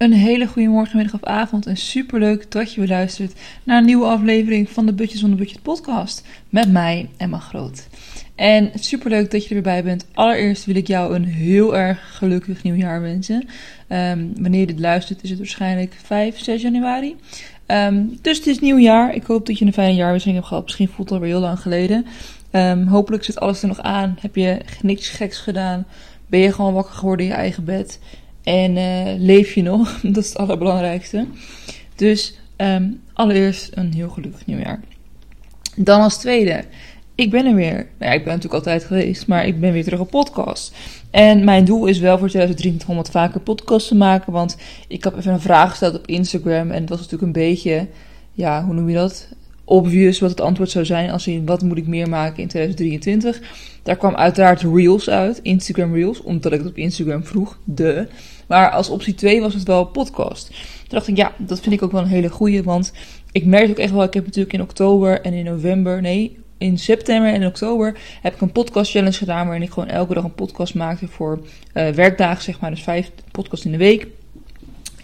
Een hele goede morgen, middag of avond en superleuk dat je weer luistert naar een nieuwe aflevering van de Budget van de Budget podcast met mij, Emma Groot. En superleuk dat je er weer bij bent. Allereerst wil ik jou een heel erg gelukkig nieuwjaar wensen. Ehm, wanneer je dit luistert is het waarschijnlijk 5, 6 januari. Ehm, dus het is nieuwjaar. Ik hoop dat je een fijne jaarwisseling hebt gehad. Misschien voelt het alweer heel lang geleden. Um, hopelijk zit alles er nog aan. Heb je niks geks gedaan? Ben je gewoon wakker geworden in je eigen bed? En uh, leef je nog? Dat is het allerbelangrijkste. Dus um, allereerst een heel gelukkig nieuwjaar. Dan als tweede, ik ben er weer. Nou ja, ik ben natuurlijk altijd geweest, maar ik ben weer terug op podcast. En mijn doel is wel voor 2023 om wat vaker podcasts te maken. Want ik heb even een vraag gesteld op Instagram. En het was natuurlijk een beetje, ja, hoe noem je dat? Obvious wat het antwoord zou zijn als in wat moet ik meer maken in 2023. Daar kwam uiteraard Reels uit, Instagram Reels, omdat ik het op Instagram vroeg, de. Maar als optie 2 was het wel podcast. Toen dacht ik, ja, dat vind ik ook wel een hele goeie, want ik merk ook echt wel, ik heb natuurlijk in oktober en in november, nee, in september en in oktober heb ik een podcast challenge gedaan waarin ik gewoon elke dag een podcast maakte voor uh, werkdagen, zeg maar, dus vijf podcasts in de week.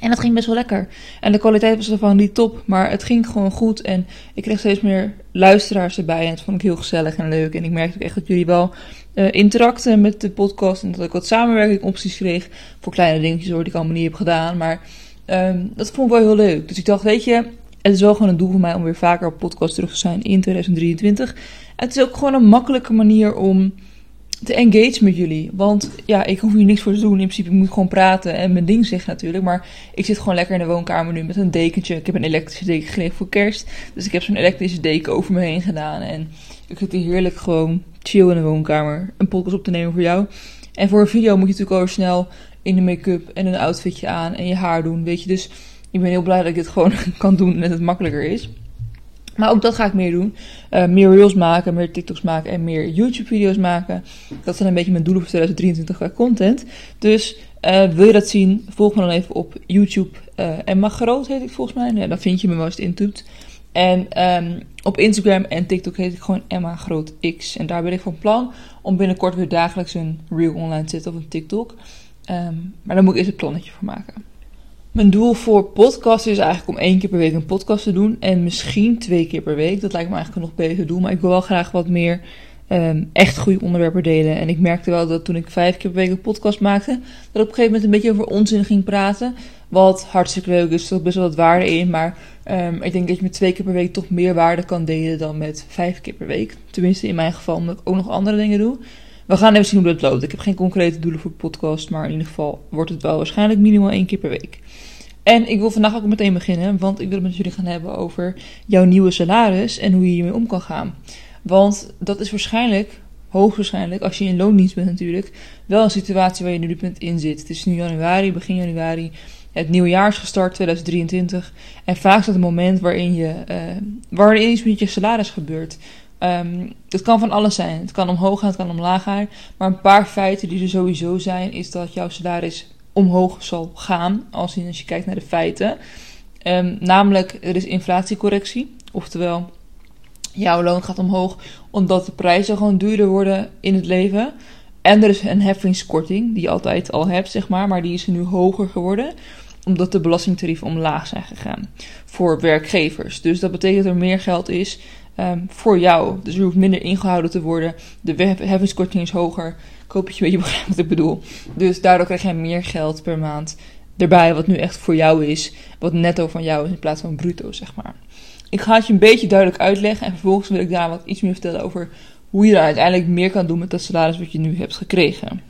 En dat ging best wel lekker. En de kwaliteit was ervan niet top, maar het ging gewoon goed. En ik kreeg steeds meer luisteraars erbij. En dat vond ik heel gezellig en leuk. En ik merkte ook echt dat jullie wel uh, interacten met de podcast. En dat ik wat samenwerking opties kreeg voor kleine dingetjes hoor, die ik allemaal niet heb gedaan. Maar um, dat vond ik wel heel leuk. Dus ik dacht, weet je, het is wel gewoon een doel voor mij om weer vaker op podcast terug te zijn in 2023. En het is ook gewoon een makkelijke manier om te engage met jullie. Want ja, ik hoef hier niks voor te doen. In principe moet ik gewoon praten en mijn ding zeggen natuurlijk. Maar ik zit gewoon lekker in de woonkamer nu met een dekentje. Ik heb een elektrische deken gekregen voor kerst. Dus ik heb zo'n elektrische deken over me heen gedaan. En ik zit hier heerlijk gewoon chill in de woonkamer. Een podcast op te nemen voor jou. En voor een video moet je natuurlijk al snel in de make-up en een outfitje aan en je haar doen. Weet je, dus ik ben heel blij dat ik dit gewoon kan doen en dat het makkelijker is. Maar ook dat ga ik meer doen. Uh, meer reels maken, meer TikToks maken en meer YouTube-video's maken. Dat zijn een beetje mijn doelen voor 2023 qua content. Dus uh, wil je dat zien, volg me dan even op YouTube. Uh, Emma Groot heet ik volgens mij. Dan vind je me wel intubt. En um, op Instagram en TikTok heet ik gewoon Emma Groot X. En daar ben ik van plan om binnenkort weer dagelijks een reel online te zetten of een TikTok. Um, maar daar moet ik eerst een plannetje voor maken. Mijn doel voor podcast is eigenlijk om één keer per week een podcast te doen. En misschien twee keer per week. Dat lijkt me eigenlijk een nog beter doel. Maar ik wil wel graag wat meer um, echt goede onderwerpen delen. En ik merkte wel dat toen ik vijf keer per week een podcast maakte, dat ik op een gegeven moment een beetje over onzin ging praten. Wat hartstikke leuk is, er zit best wel wat waarde in. Maar um, ik denk dat je met twee keer per week toch meer waarde kan delen dan met vijf keer per week. Tenminste in mijn geval, omdat ik ook nog andere dingen doe. We gaan even zien hoe dat loopt. Ik heb geen concrete doelen voor de podcast, maar in ieder geval wordt het wel waarschijnlijk minimaal één keer per week. En ik wil vandaag ook meteen beginnen, want ik wil het met jullie gaan hebben over jouw nieuwe salaris en hoe je hiermee om kan gaan. Want dat is waarschijnlijk, hoogstwaarschijnlijk, als je in loondienst bent natuurlijk, wel een situatie waar je nu punt in zit. Het is nu januari, begin januari. Het nieuwe jaar is gestart, 2023. En vaak is dat een moment waarin, je, uh, waarin iets met je salaris gebeurt. Um, het kan van alles zijn. Het kan omhoog gaan, het kan omlaag gaan. Maar een paar feiten die er sowieso zijn, is dat jouw salaris omhoog zal gaan. Als, als je kijkt naar de feiten. Um, namelijk, er is inflatiecorrectie. Oftewel, jouw loon gaat omhoog omdat de prijzen gewoon duurder worden in het leven. En er is een heffingskorting, die je altijd al hebt, zeg maar, maar die is nu hoger geworden omdat de belastingtarieven omlaag zijn gegaan voor werkgevers. Dus dat betekent dat er meer geld is um, voor jou. Dus er hoeft minder ingehouden te worden. De heffingskorting is hoger. Ik hoop je een beetje wat ik bedoel. Dus daardoor krijg je meer geld per maand erbij, wat nu echt voor jou is. Wat netto van jou is in plaats van bruto, zeg maar. Ik ga het je een beetje duidelijk uitleggen en vervolgens wil ik daar wat iets meer vertellen over hoe je daar uiteindelijk meer kan doen met dat salaris wat je nu hebt gekregen.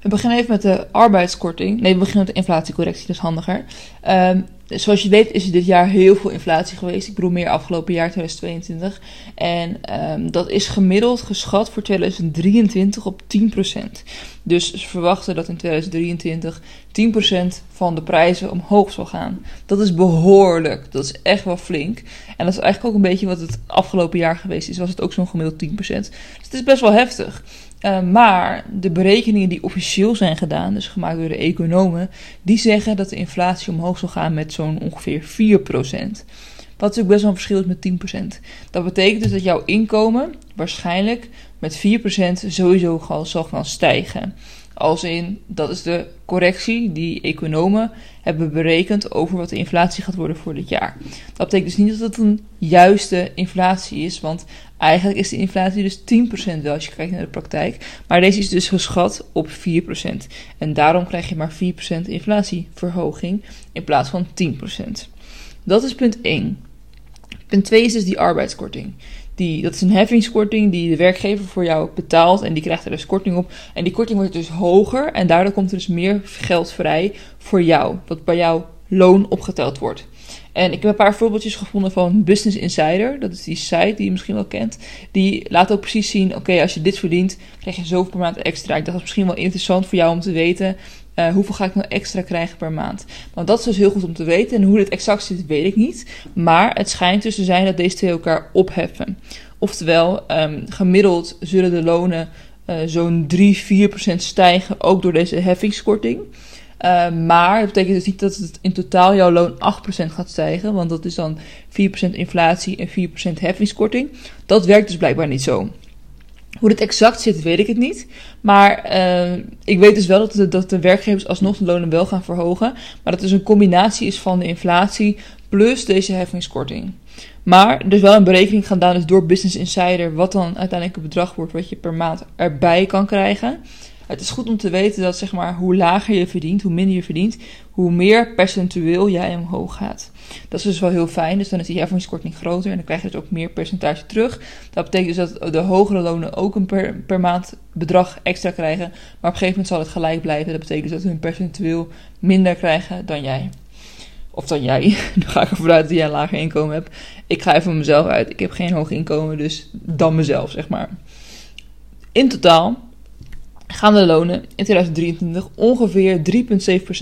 We beginnen even met de arbeidskorting. Nee, we beginnen met de inflatiecorrectie, dat is handiger. Um, zoals je weet is er dit jaar heel veel inflatie geweest. Ik bedoel meer afgelopen jaar 2022. En um, dat is gemiddeld geschat voor 2023 op 10%. Dus ze verwachten dat in 2023 10% van de prijzen omhoog zal gaan. Dat is behoorlijk. Dat is echt wel flink. En dat is eigenlijk ook een beetje wat het afgelopen jaar geweest is. Was het ook zo'n gemiddeld 10%. Dus het is best wel heftig. Uh, maar de berekeningen die officieel zijn gedaan, dus gemaakt door de economen, die zeggen dat de inflatie omhoog zal gaan met zo'n ongeveer 4%. Wat natuurlijk best wel een verschil is met 10%. Dat betekent dus dat jouw inkomen waarschijnlijk met 4% sowieso zal gaan stijgen. Als in, dat is de correctie die economen hebben berekend over wat de inflatie gaat worden voor dit jaar. Dat betekent dus niet dat het een juiste inflatie is, want eigenlijk is de inflatie dus 10% wel als je kijkt naar de praktijk. Maar deze is dus geschat op 4%. En daarom krijg je maar 4% inflatieverhoging in plaats van 10%. Dat is punt 1. Punt 2 is dus die arbeidskorting. Die, dat is een heffingskorting die de werkgever voor jou betaalt en die krijgt er dus korting op. En die korting wordt dus hoger en daardoor komt er dus meer geld vrij voor jou, wat bij jouw loon opgeteld wordt. En ik heb een paar voorbeeldjes gevonden van Business Insider. Dat is die site die je misschien wel kent. Die laat ook precies zien: oké, als je dit verdient, krijg je zoveel per maand extra. Ik dacht dat is misschien wel interessant voor jou om te weten. Uh, hoeveel ga ik nou extra krijgen per maand? Want dat is dus heel goed om te weten. En hoe dit exact zit, weet ik niet. Maar het schijnt dus te zijn dat deze twee elkaar opheffen. Oftewel, um, gemiddeld zullen de lonen uh, zo'n 3-4% stijgen, ook door deze heffingskorting. Uh, maar dat betekent dus niet dat het in totaal jouw loon 8% gaat stijgen, want dat is dan 4% inflatie en 4% heffingskorting. Dat werkt dus blijkbaar niet zo. Hoe het exact zit, weet ik het niet. Maar uh, ik weet dus wel dat de, dat de werkgevers alsnog de lonen wel gaan verhogen. Maar dat dus een combinatie is van de inflatie plus deze heffingskorting. Maar er is wel een berekening gedaan dus door Business Insider wat dan uiteindelijk het bedrag wordt wat je per maand erbij kan krijgen. Het is goed om te weten dat zeg maar, hoe lager je verdient, hoe minder je verdient, hoe meer percentueel jij omhoog gaat. Dat is dus wel heel fijn. Dus dan is die heffingskorting groter en dan krijg je dus ook meer percentage terug. Dat betekent dus dat de hogere lonen ook een per, maand bedrag extra krijgen. Maar op een gegeven moment zal het gelijk blijven. Dat betekent dus dat hun percentueel minder krijgen dan jij. Of dan jij. Nu ga ik ervan uit dat jij een lager inkomen hebt. Ik ga even van mezelf uit. Ik heb geen hoog inkomen, dus dan mezelf, zeg maar. In totaal gaan de lonen in 2023 ongeveer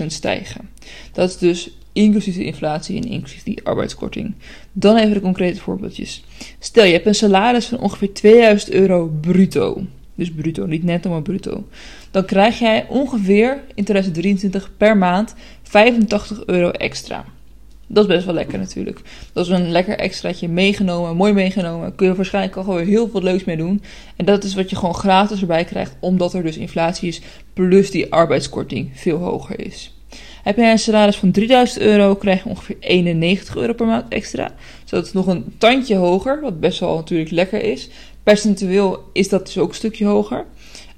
3,7% stijgen. Dat is dus inclusief de inflatie en inclusief die arbeidskorting. Dan even de concrete voorbeeldjes. Stel je hebt een salaris van ongeveer 2000 euro bruto. Dus bruto, niet netto, maar bruto. Dan krijg jij ongeveer in 2023 per maand 85 euro extra. Dat is best wel lekker natuurlijk. Dat is een lekker extraatje meegenomen, mooi meegenomen. Kun je waarschijnlijk al gewoon heel veel leuks mee doen. En dat is wat je gewoon gratis erbij krijgt, omdat er dus inflatie is, plus die arbeidskorting veel hoger is. Heb jij een salaris van 3000 euro, krijg je ongeveer 91 euro per maand extra. Dus dat is nog een tandje hoger, wat best wel natuurlijk lekker is. Percentueel is dat dus ook een stukje hoger.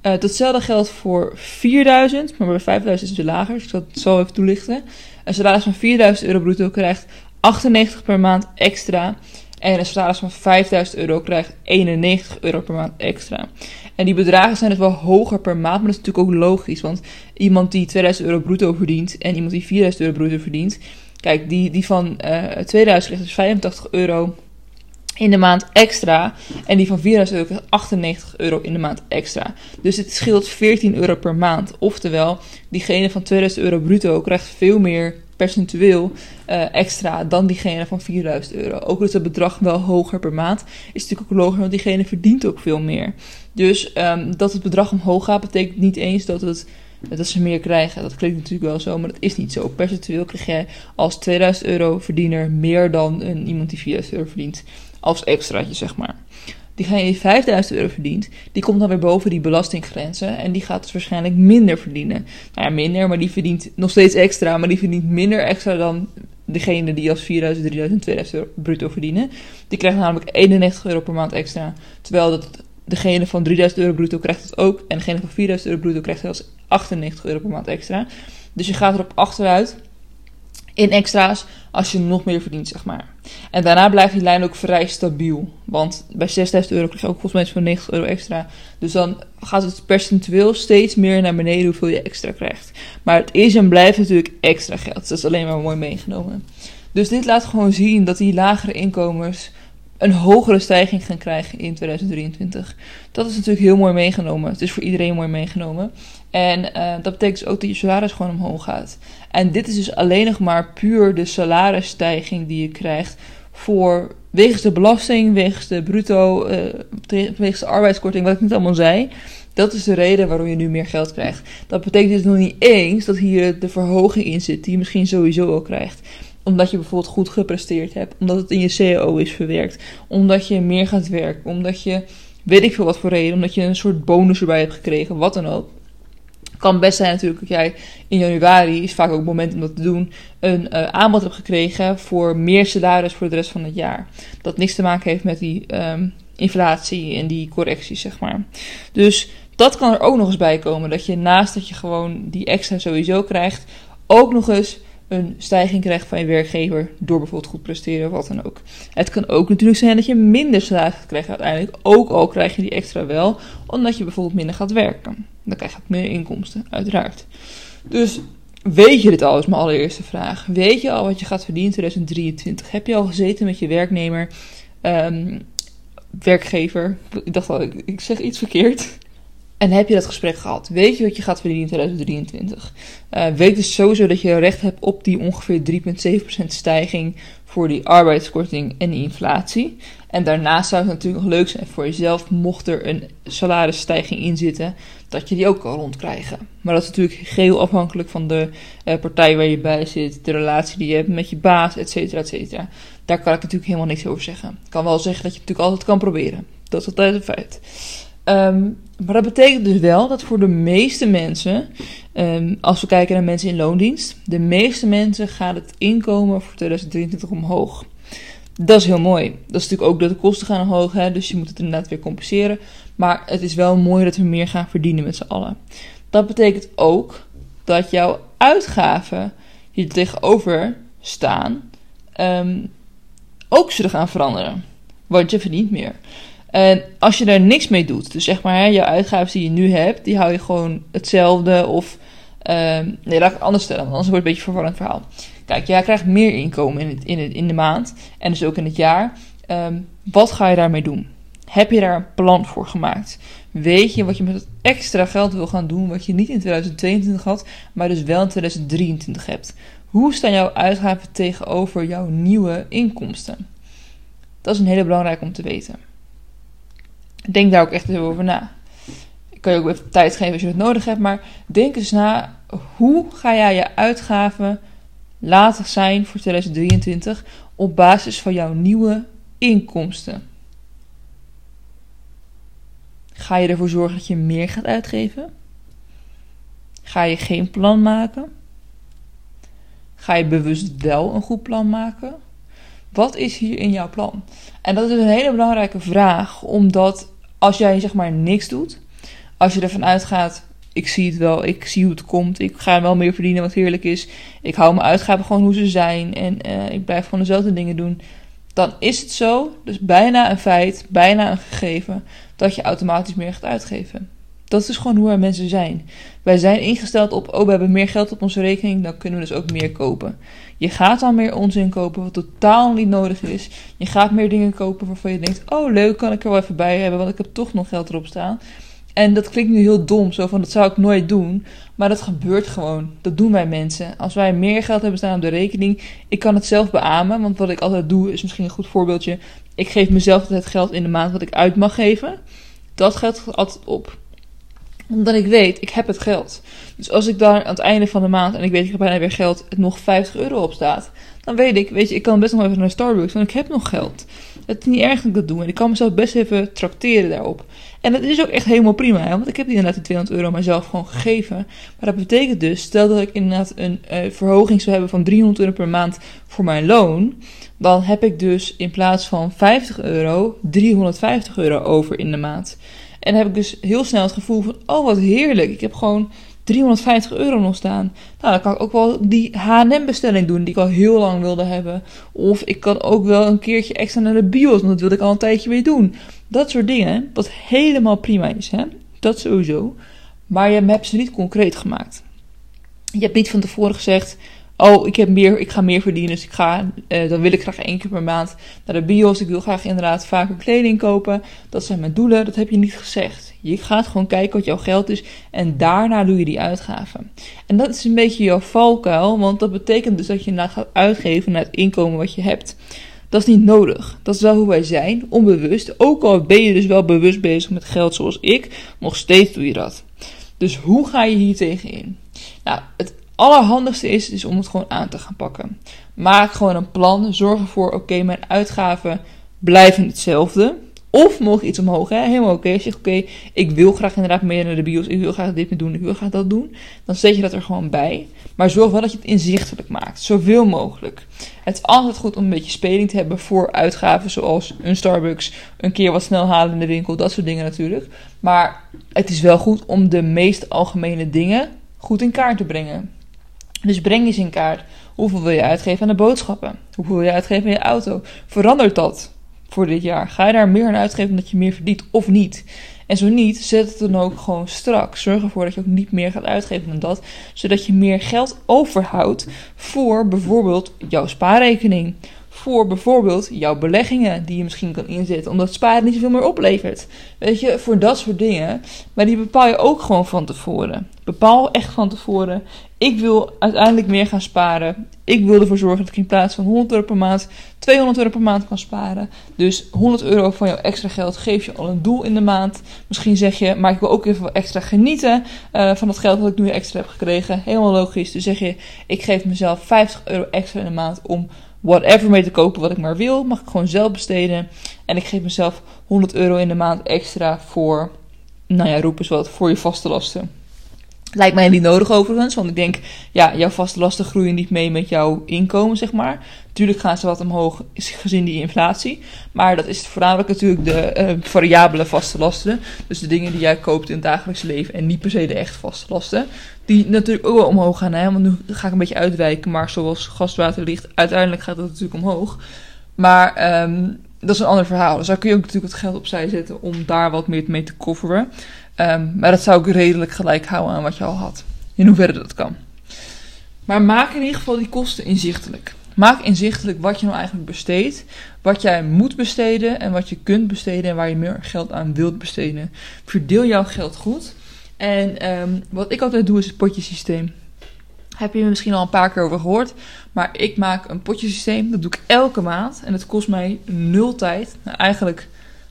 Uh, datzelfde geldt voor 4000, maar bij 5000 is het lager, dus ik zal het zo even toelichten. Een salaris van 4000 euro bruto krijgt 98 per maand extra. En een salaris van 5000 euro krijgt 91 euro per maand extra. En die bedragen zijn dus wel hoger per maand, maar dat is natuurlijk ook logisch. Want iemand die 2000 euro bruto verdient en iemand die 4000 euro bruto verdient. Kijk, die, die van uh, 2000 krijgt dus 85 euro in de maand extra. En die van 4000 euro krijgt 98 euro in de maand extra. Dus het scheelt 14 euro per maand. Oftewel, diegene van 2000 euro bruto krijgt veel meer percentueel uh, extra dan diegene van 4000 euro. Ook is het bedrag wel hoger per maand. Is natuurlijk ook logisch, want diegene verdient ook veel meer. Dus um, dat het bedrag omhoog gaat, betekent niet eens dat, het, dat ze meer krijgen. Dat klinkt natuurlijk wel zo, maar dat is niet zo. Percentueel krijg jij als 2000 euro verdiener meer dan een, iemand die 4000 euro verdient als extraatje, zeg maar. Diegene die 5000 euro verdient, die komt dan weer boven die belastinggrenzen. En die gaat dus waarschijnlijk minder verdienen. Nou ja, minder, maar die verdient nog steeds extra. Maar die verdient minder extra dan degene die als 4000, 3000, 2000 euro bruto verdienen. Die krijgt namelijk 91 euro per maand extra. Terwijl dat degene van 3000 euro bruto krijgt het ook. En degene van 4000 euro bruto krijgt zelfs 98 euro per maand extra. Dus je gaat erop achteruit in extra's als je nog meer verdient, zeg maar. En daarna blijft die lijn ook vrij stabiel. Want bij 6000 euro krijg je ook volgens mij zo'n 90 euro extra. Dus dan gaat het percentueel steeds meer naar beneden hoeveel je extra krijgt. Maar het is en blijft natuurlijk extra geld. Dus dat is alleen maar mooi meegenomen. Dus dit laat gewoon zien dat die lagere inkomens een hogere stijging gaan krijgen in 2023. Dat is natuurlijk heel mooi meegenomen. Het is voor iedereen mooi meegenomen. En uh, dat betekent dus ook dat je salaris gewoon omhoog gaat. En dit is dus alleen nog maar puur de salarisstijging die je krijgt voor wegens de belasting, wegens de bruto, uh, wegens de arbeidskorting, wat ik niet allemaal zei. Dat is de reden waarom je nu meer geld krijgt. Dat betekent dus nog niet eens dat hier de verhoging in zit, die je misschien sowieso al krijgt omdat je bijvoorbeeld goed gepresteerd hebt, omdat het in je CAO is verwerkt, omdat je meer gaat werken, omdat je weet ik veel wat voor reden, omdat je een soort bonus erbij hebt gekregen, wat dan ook. Kan best zijn natuurlijk dat jij in januari, is vaak ook het moment om dat te doen, een uh, aanbod hebt gekregen voor meer salaris voor de rest van het jaar. Dat niks te maken heeft met die um, inflatie en die correcties, zeg maar. Dus dat kan er ook nog eens bij komen. Dat je naast dat je gewoon die extra sowieso krijgt, ook nog eens een stijging krijgt van je werkgever door bijvoorbeeld goed presteren of wat dan ook. Het kan ook natuurlijk zijn dat je minder salaris krijgt uiteindelijk, ook al krijg je die extra wel, omdat je bijvoorbeeld minder gaat werken. Dan krijg je ook meer inkomsten, uiteraard. Dus weet je dit al, is mijn allereerste vraag. Weet je al wat je gaat verdienen in 2023? Heb je al gezeten met je werknemer, um, werkgever? Ik dacht al, ik zeg iets verkeerd. En heb je dat gesprek gehad? Weet je wat je gaat verdienen in 2023? Uh, weet dus sowieso dat je recht hebt op die ongeveer 3,7% stijging voor die arbeidskorting en die inflatie. En daarnaast zou het natuurlijk nog leuk zijn voor jezelf, mocht er een salarisstijging in zitten, dat je die ook kan rondkrijgen. Maar dat is natuurlijk heel afhankelijk van de uh, partij waar je bij zit, de relatie die je hebt met je baas, et cetera, et cetera. Daar kan ik natuurlijk helemaal niks over zeggen. Ik kan wel zeggen dat je het natuurlijk altijd kan proberen. Dat is altijd een feit. Um, maar dat betekent dus wel dat voor de meeste mensen, um, als we kijken naar mensen in loondienst, de meeste mensen gaat het inkomen voor 2023 omhoog. Dat is heel mooi. Dat is natuurlijk ook dat de kosten gaan omhoog, hè, dus je moet het inderdaad weer compenseren. Maar het is wel mooi dat we meer gaan verdienen met z'n allen. Dat betekent ook dat jouw uitgaven die er tegenover staan, um, ook zullen gaan veranderen. Want je verdient meer. En als je daar niks mee doet, dus zeg maar, hè, je uitgaven die je nu hebt, die hou je gewoon hetzelfde. Of, um, nee, laat ik het anders stellen, want anders wordt het een beetje een verwarrend verhaal. Kijk, jij krijgt meer inkomen in, in, het, in de maand en dus ook in het jaar. Um, wat ga je daarmee doen? Heb je daar een plan voor gemaakt? Weet je wat je met het extra geld wil gaan doen, wat je niet in 2022 had, maar dus wel in 2023 hebt? Hoe staan jouw uitgaven tegenover jouw nieuwe inkomsten? Dat is een hele belangrijke om te weten. Denk daar ook echt even over na. Ik kan je ook even tijd geven als je het nodig hebt, maar denk eens na. Hoe ga jij je uitgaven laten zijn voor 2023 op basis van jouw nieuwe inkomsten? Ga je ervoor zorgen dat je meer gaat uitgeven? Ga je geen plan maken? Ga je bewust wel een goed plan maken? Wat is hier in jouw plan? En dat is een hele belangrijke vraag, omdat als jij zeg maar niks doet, als je ervan uitgaat, ik zie het wel, ik zie hoe het komt, ik ga wel meer verdienen wat heerlijk is, ik hou mijn uitgaven gewoon hoe ze zijn en uh, ik blijf gewoon dezelfde dingen doen, dan is het zo, dus bijna een feit, bijna een gegeven, dat je automatisch meer gaat uitgeven. Dat is dus gewoon hoe wij mensen zijn. Wij zijn ingesteld op, oh, we hebben meer geld op onze rekening, dan kunnen we dus ook meer kopen. Je gaat dan meer onzin kopen wat totaal niet nodig is. Je gaat meer dingen kopen waarvan je denkt, oh leuk, kan ik er wel even bij hebben, want ik heb toch nog geld erop staan. En dat klinkt nu heel dom, zo van dat zou ik nooit doen. Maar dat gebeurt gewoon. Dat doen wij mensen. Als wij meer geld hebben staan op de rekening, ik kan het zelf beamen. Want wat ik altijd doe, is misschien een goed voorbeeldje. Ik geef mezelf het geld in de maand wat ik uit mag geven. Dat geld gaat altijd op omdat ik weet, ik heb het geld. Dus als ik daar aan het einde van de maand en ik weet, ik heb bijna weer geld, het nog 50 euro op staat. Dan weet ik, weet je, ik kan best nog even naar Starbucks, want ik heb nog geld. Het is niet erg dat ik dat doe. En ik kan mezelf best even tracteren daarop. En dat is ook echt helemaal prima, hè? want ik heb inderdaad die 200 euro mezelf gewoon gegeven. Maar dat betekent dus, stel dat ik inderdaad een uh, verhoging zou hebben van 300 euro per maand voor mijn loon. Dan heb ik dus in plaats van 50 euro 350 euro over in de maand. En heb ik dus heel snel het gevoel van, oh wat heerlijk, ik heb gewoon 350 euro nog staan. Nou, dan kan ik ook wel die H&M-bestelling doen die ik al heel lang wilde hebben. Of ik kan ook wel een keertje extra naar de bios, want dat wilde ik al een tijdje weer doen. Dat soort dingen, wat helemaal prima is, hè. Dat sowieso. Maar je hebt ze niet concreet gemaakt. Je hebt niet van tevoren gezegd, oh, ik, heb meer, ik ga meer verdienen, dus ik ga, uh, dan wil ik graag één keer per maand naar de bios. Ik wil graag inderdaad vaker kleding kopen. Dat zijn mijn doelen, dat heb je niet gezegd. Je gaat gewoon kijken wat jouw geld is en daarna doe je die uitgaven. En dat is een beetje jouw valkuil, want dat betekent dus dat je nou gaat uitgeven naar het inkomen wat je hebt. Dat is niet nodig. Dat is wel hoe wij zijn, onbewust. Ook al ben je dus wel bewust bezig met geld zoals ik, nog steeds doe je dat. Dus hoe ga je hier tegenin? Nou, het allerhandigste is, is om het gewoon aan te gaan pakken. Maak gewoon een plan. Zorg ervoor, oké, mijn uitgaven blijven hetzelfde. Of mocht iets omhoog, hè? helemaal oké. Je zegt, oké, ik wil graag inderdaad meer naar de bios, ik wil graag dit meer doen, ik wil graag dat doen. Dan zet je dat er gewoon bij. Maar zorg wel dat je het inzichtelijk maakt, zoveel mogelijk. Het is altijd goed om een beetje speling te hebben voor uitgaven zoals een Starbucks, een keer wat snel halen in de winkel, dat soort dingen natuurlijk. Maar het is wel goed om de meest algemene dingen goed in kaart te brengen. Dus breng eens in kaart. Hoeveel wil je uitgeven aan de boodschappen? Hoeveel wil je uitgeven aan je auto? Verandert dat voor dit jaar? Ga je daar meer aan uitgeven omdat je meer verdient of niet? En zo niet, zet het dan ook gewoon strak. Zorg ervoor dat je ook niet meer gaat uitgeven dan dat, zodat je meer geld overhoudt voor bijvoorbeeld jouw spaarrekening voor bijvoorbeeld jouw beleggingen die je misschien kan inzetten, omdat sparen niet zoveel meer oplevert. Weet je, voor dat soort dingen. Maar die bepaal je ook gewoon van tevoren. Bepaal echt van tevoren. Ik wil uiteindelijk meer gaan sparen. Ik wil ervoor zorgen dat ik in plaats van 100 euro per maand 200 euro per maand kan sparen. Dus 100 euro van jouw extra geld geef je al een doel in de maand. Misschien zeg je, maar ik wil ook even extra genieten uh, van het geld dat ik nu extra heb gekregen. Helemaal logisch. Dus zeg je, ik geef mezelf 50 euro extra in de maand om whatever mee te kopen wat ik maar wil. Mag ik gewoon zelf besteden. En ik geef mezelf 100 euro in de maand extra voor, nou ja, roep eens wat, voor je vaste lasten. Lijkt mij niet nodig overigens, want ik denk, ja, jouw vaste lasten groeien niet mee met jouw inkomen, zeg maar. Tuurlijk gaan ze wat omhoog gezien die inflatie. Maar dat is voornamelijk natuurlijk de uh, variabele vaste lasten. Dus de dingen die jij koopt in het dagelijks leven en niet per se de echt vaste lasten. Die natuurlijk ook wel omhoog gaan. Hè? Want nu ga ik een beetje uitwijken. Maar zoals gastwaterlicht, uiteindelijk gaat dat natuurlijk omhoog. Maar um, dat is een ander verhaal. Dus daar kun je ook natuurlijk het geld opzij zetten om daar wat meer mee te coveren. Um, maar dat zou ik redelijk gelijk houden aan wat je al had. In hoeverre dat kan. Maar maak in ieder geval die kosten inzichtelijk. Maak inzichtelijk wat je nou eigenlijk besteedt, wat jij moet besteden en wat je kunt besteden en waar je meer geld aan wilt besteden. Verdeel jouw geld goed. En um, wat ik altijd doe is het potjesysteem. Heb je misschien al een paar keer over gehoord. Maar ik maak een potjesysteem. Dat doe ik elke maand. En het kost mij nul tijd. Nou, eigenlijk,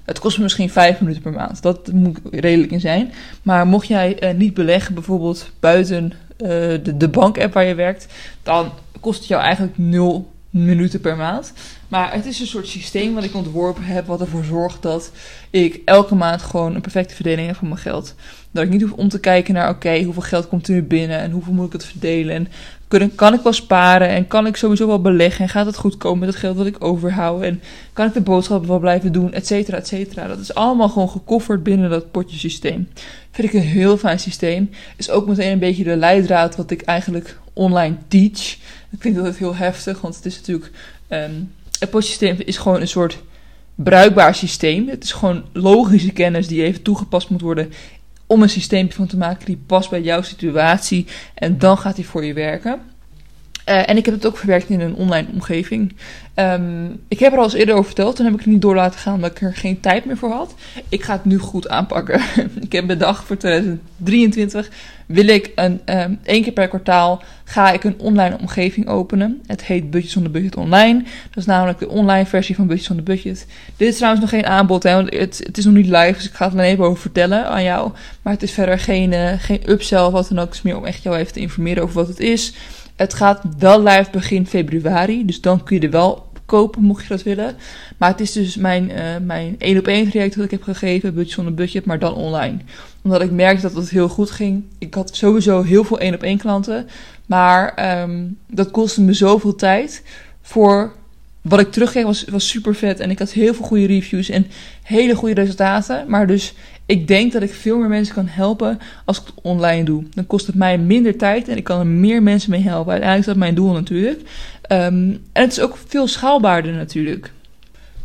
het kost me misschien vijf minuten per maand. Dat moet redelijk in zijn. Maar mocht jij uh, niet beleggen, bijvoorbeeld buiten uh, de, de bank-app waar je werkt. Dan kost het jou eigenlijk nul minuten per maand. Maar het is een soort systeem wat ik ontworpen heb, wat ervoor zorgt dat ik elke maand gewoon een perfecte verdeling heb van mijn geld. Dat ik niet hoef om te kijken naar, oké, hoeveel geld komt er nu binnen en hoeveel moet ik het verdelen en kan, kan ik wel sparen en kan ik sowieso wel beleggen en gaat het goed komen met het geld dat ik overhoud en kan ik de boodschappen wel blijven doen, et cetera, et cetera. Dat is allemaal gewoon gekofferd binnen dat potjesysteem. Vind ik een heel fijn systeem. Is ook meteen een beetje de leidraad wat ik eigenlijk online teach. Ik vind dat heel heftig, want het is natuurlijk um, het potsysteem is gewoon een soort bruikbaar systeem. Het is gewoon logische kennis die even toegepast moet worden om een systeem van te maken die past bij jouw situatie. En dan gaat hij voor je werken. Uh, en ik heb het ook verwerkt in een online omgeving. Um, ik heb er al eens eerder over verteld. Toen heb ik het niet door laten gaan omdat ik er geen tijd meer voor had. Ik ga het nu goed aanpakken. ik heb bedacht voor 2023 wil ik een, um, één keer per kwartaal ga ik een online omgeving openen. Het heet Budget zonder Budget Online. Dat is namelijk de online versie van Budget zonder Budget. Dit is trouwens nog geen aanbod, hè, want het, het is nog niet live, dus ik ga het alleen even over vertellen aan jou. Maar het is verder geen, uh, geen upsell of wat dan ook. Het is meer om echt jou even te informeren over wat het is. Het gaat wel live begin februari, dus dan kun je er wel kopen mocht je dat willen. Maar het is dus mijn, uh, mijn 1 op 1 traject dat ik heb gegeven, budget zonder budget, maar dan online. Omdat ik merkte dat het heel goed ging. Ik had sowieso heel veel 1 op 1 klanten, maar um, dat kostte me zoveel tijd voor wat ik terugkreeg was, was super vet. En ik had heel veel goede reviews en hele goede resultaten. Maar dus ik denk dat ik veel meer mensen kan helpen als ik het online doe. Dan kost het mij minder tijd en ik kan er meer mensen mee helpen. Uiteindelijk is dat mijn doel natuurlijk. Um, en het is ook veel schaalbaarder natuurlijk.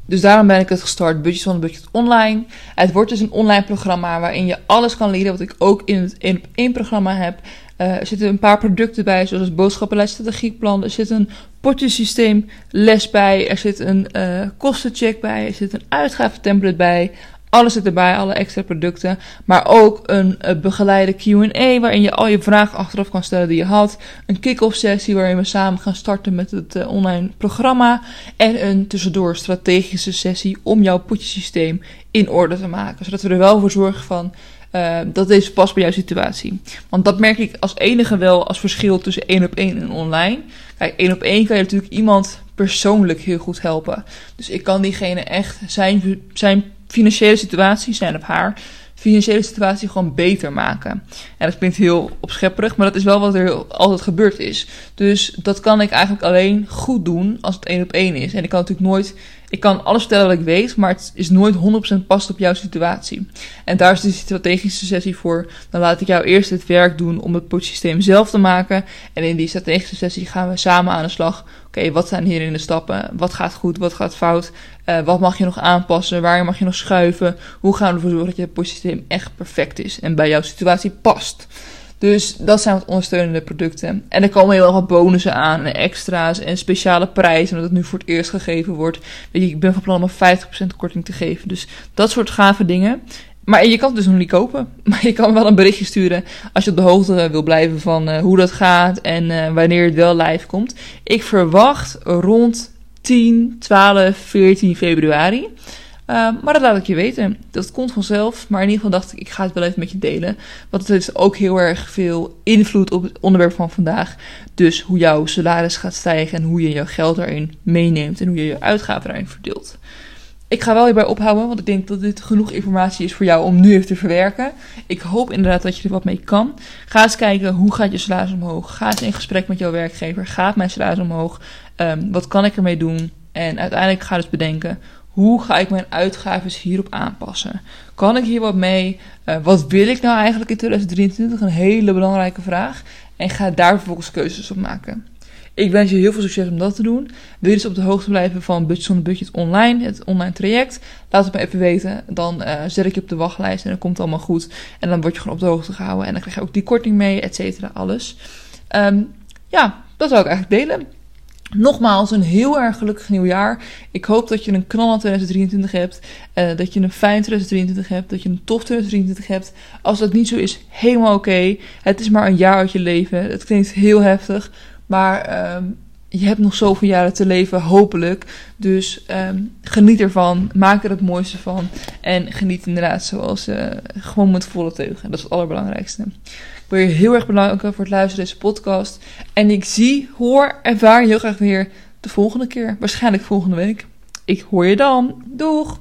Dus daarom ben ik het gestart, Budget van Budget Online. Het wordt dus een online programma waarin je alles kan leren wat ik ook in het 1 op 1 programma heb. Uh, er zitten een paar producten bij, zoals boodschappenlijst, strategieplan. Er zit een potjesysteem les bij. Er zit een uh, kostencheck bij. Er zit een uitgaventemplate bij. Alles zit erbij, alle extra producten. Maar ook een uh, begeleide QA, waarin je al je vragen achteraf kan stellen die je had. Een kick-off sessie waarin we samen gaan starten met het uh, online programma. En een tussendoor strategische sessie om jouw potjesysteem in orde te maken. Zodat we er wel voor zorgen van. Uh, dat deze past bij jouw situatie. Want dat merk ik als enige wel als verschil tussen één op één en online. Kijk, één op één kan je natuurlijk iemand persoonlijk heel goed helpen. Dus ik kan diegene echt zijn, zijn financiële situatie, zijn op haar, financiële situatie gewoon beter maken. En dat klinkt heel opschepperig, maar dat is wel wat er altijd gebeurd is. Dus dat kan ik eigenlijk alleen goed doen als het één op één is. En ik kan natuurlijk nooit, ik kan alles vertellen wat ik weet, maar het is nooit 100% past op jouw situatie. En daar is de strategische sessie voor. Dan laat ik jou eerst het werk doen om het systeem zelf te maken. En in die strategische sessie gaan we samen aan de slag. Oké, wat zijn hierin de stappen? Wat gaat goed? Wat gaat fout? Uh, wat mag je nog aanpassen? Waar mag je nog schuiven? Hoe gaan we ervoor zorgen dat je systeem echt perfect is en bij jouw situatie past? Dus dat zijn wat ondersteunende producten. En er komen heel erg wat bonussen aan en extra's en speciale prijzen, omdat het nu voor het eerst gegeven wordt. Weet je, ik ben van plan om 50% korting te geven. Dus dat soort gave dingen. Maar je kan het dus nog niet kopen. Maar je kan wel een berichtje sturen als je op de hoogte wil blijven van uh, hoe dat gaat en uh, wanneer het wel live komt. Ik verwacht rond 10, 12, 14 februari. Uh, maar dat laat ik je weten. Dat komt vanzelf. Maar in ieder geval dacht ik, ik ga het wel even met je delen. Want het heeft ook heel erg veel invloed op het onderwerp van vandaag. Dus hoe jouw salaris gaat stijgen en hoe je jouw geld daarin meeneemt en hoe je je uitgaven daarin verdeelt. Ik ga wel hierbij ophouden, want ik denk dat dit genoeg informatie is voor jou om nu even te verwerken. Ik hoop inderdaad dat je er wat mee kan. Ga eens kijken hoe gaat je salaris omhoog. Ga eens in gesprek met jouw werkgever. Gaat mijn salaris omhoog? Um, wat kan ik ermee doen? En uiteindelijk ga dus bedenken hoe ga ik mijn uitgaven hierop aanpassen? Kan ik hier wat mee? Uh, wat wil ik nou eigenlijk in 2023? Een hele belangrijke vraag. En ga daar vervolgens keuzes op maken. Ik wens je heel veel succes om dat te doen. Wil je dus op de hoogte blijven van Budget zonder Budget online, het online traject? Laat het me even weten. Dan uh, zet ik je op de wachtlijst en dan komt het allemaal goed. En dan word je gewoon op de hoogte gehouden. En dan krijg je ook die korting mee, et cetera, alles. Um, ja, dat zou ik eigenlijk delen. Nogmaals, een heel erg gelukkig nieuwjaar. Ik hoop dat je een knallend 2023 hebt. Uh, dat je een fijn 2023 hebt. Dat je een tof 2023 hebt. Als dat niet zo is, helemaal oké. Het is maar een jaar uit je leven. Het klinkt heel heftig. Maar um, je hebt nog zoveel jaren te leven, hopelijk. Dus um, geniet ervan. Maak er het mooiste van. En geniet inderdaad zoals uh, gewoon met volle teugen. Dat is het allerbelangrijkste. Wil je heel erg bedanken voor het luisteren deze podcast. En ik zie, hoor, ervaar je heel graag weer de volgende keer. Waarschijnlijk volgende week. Ik hoor je dan. Doeg!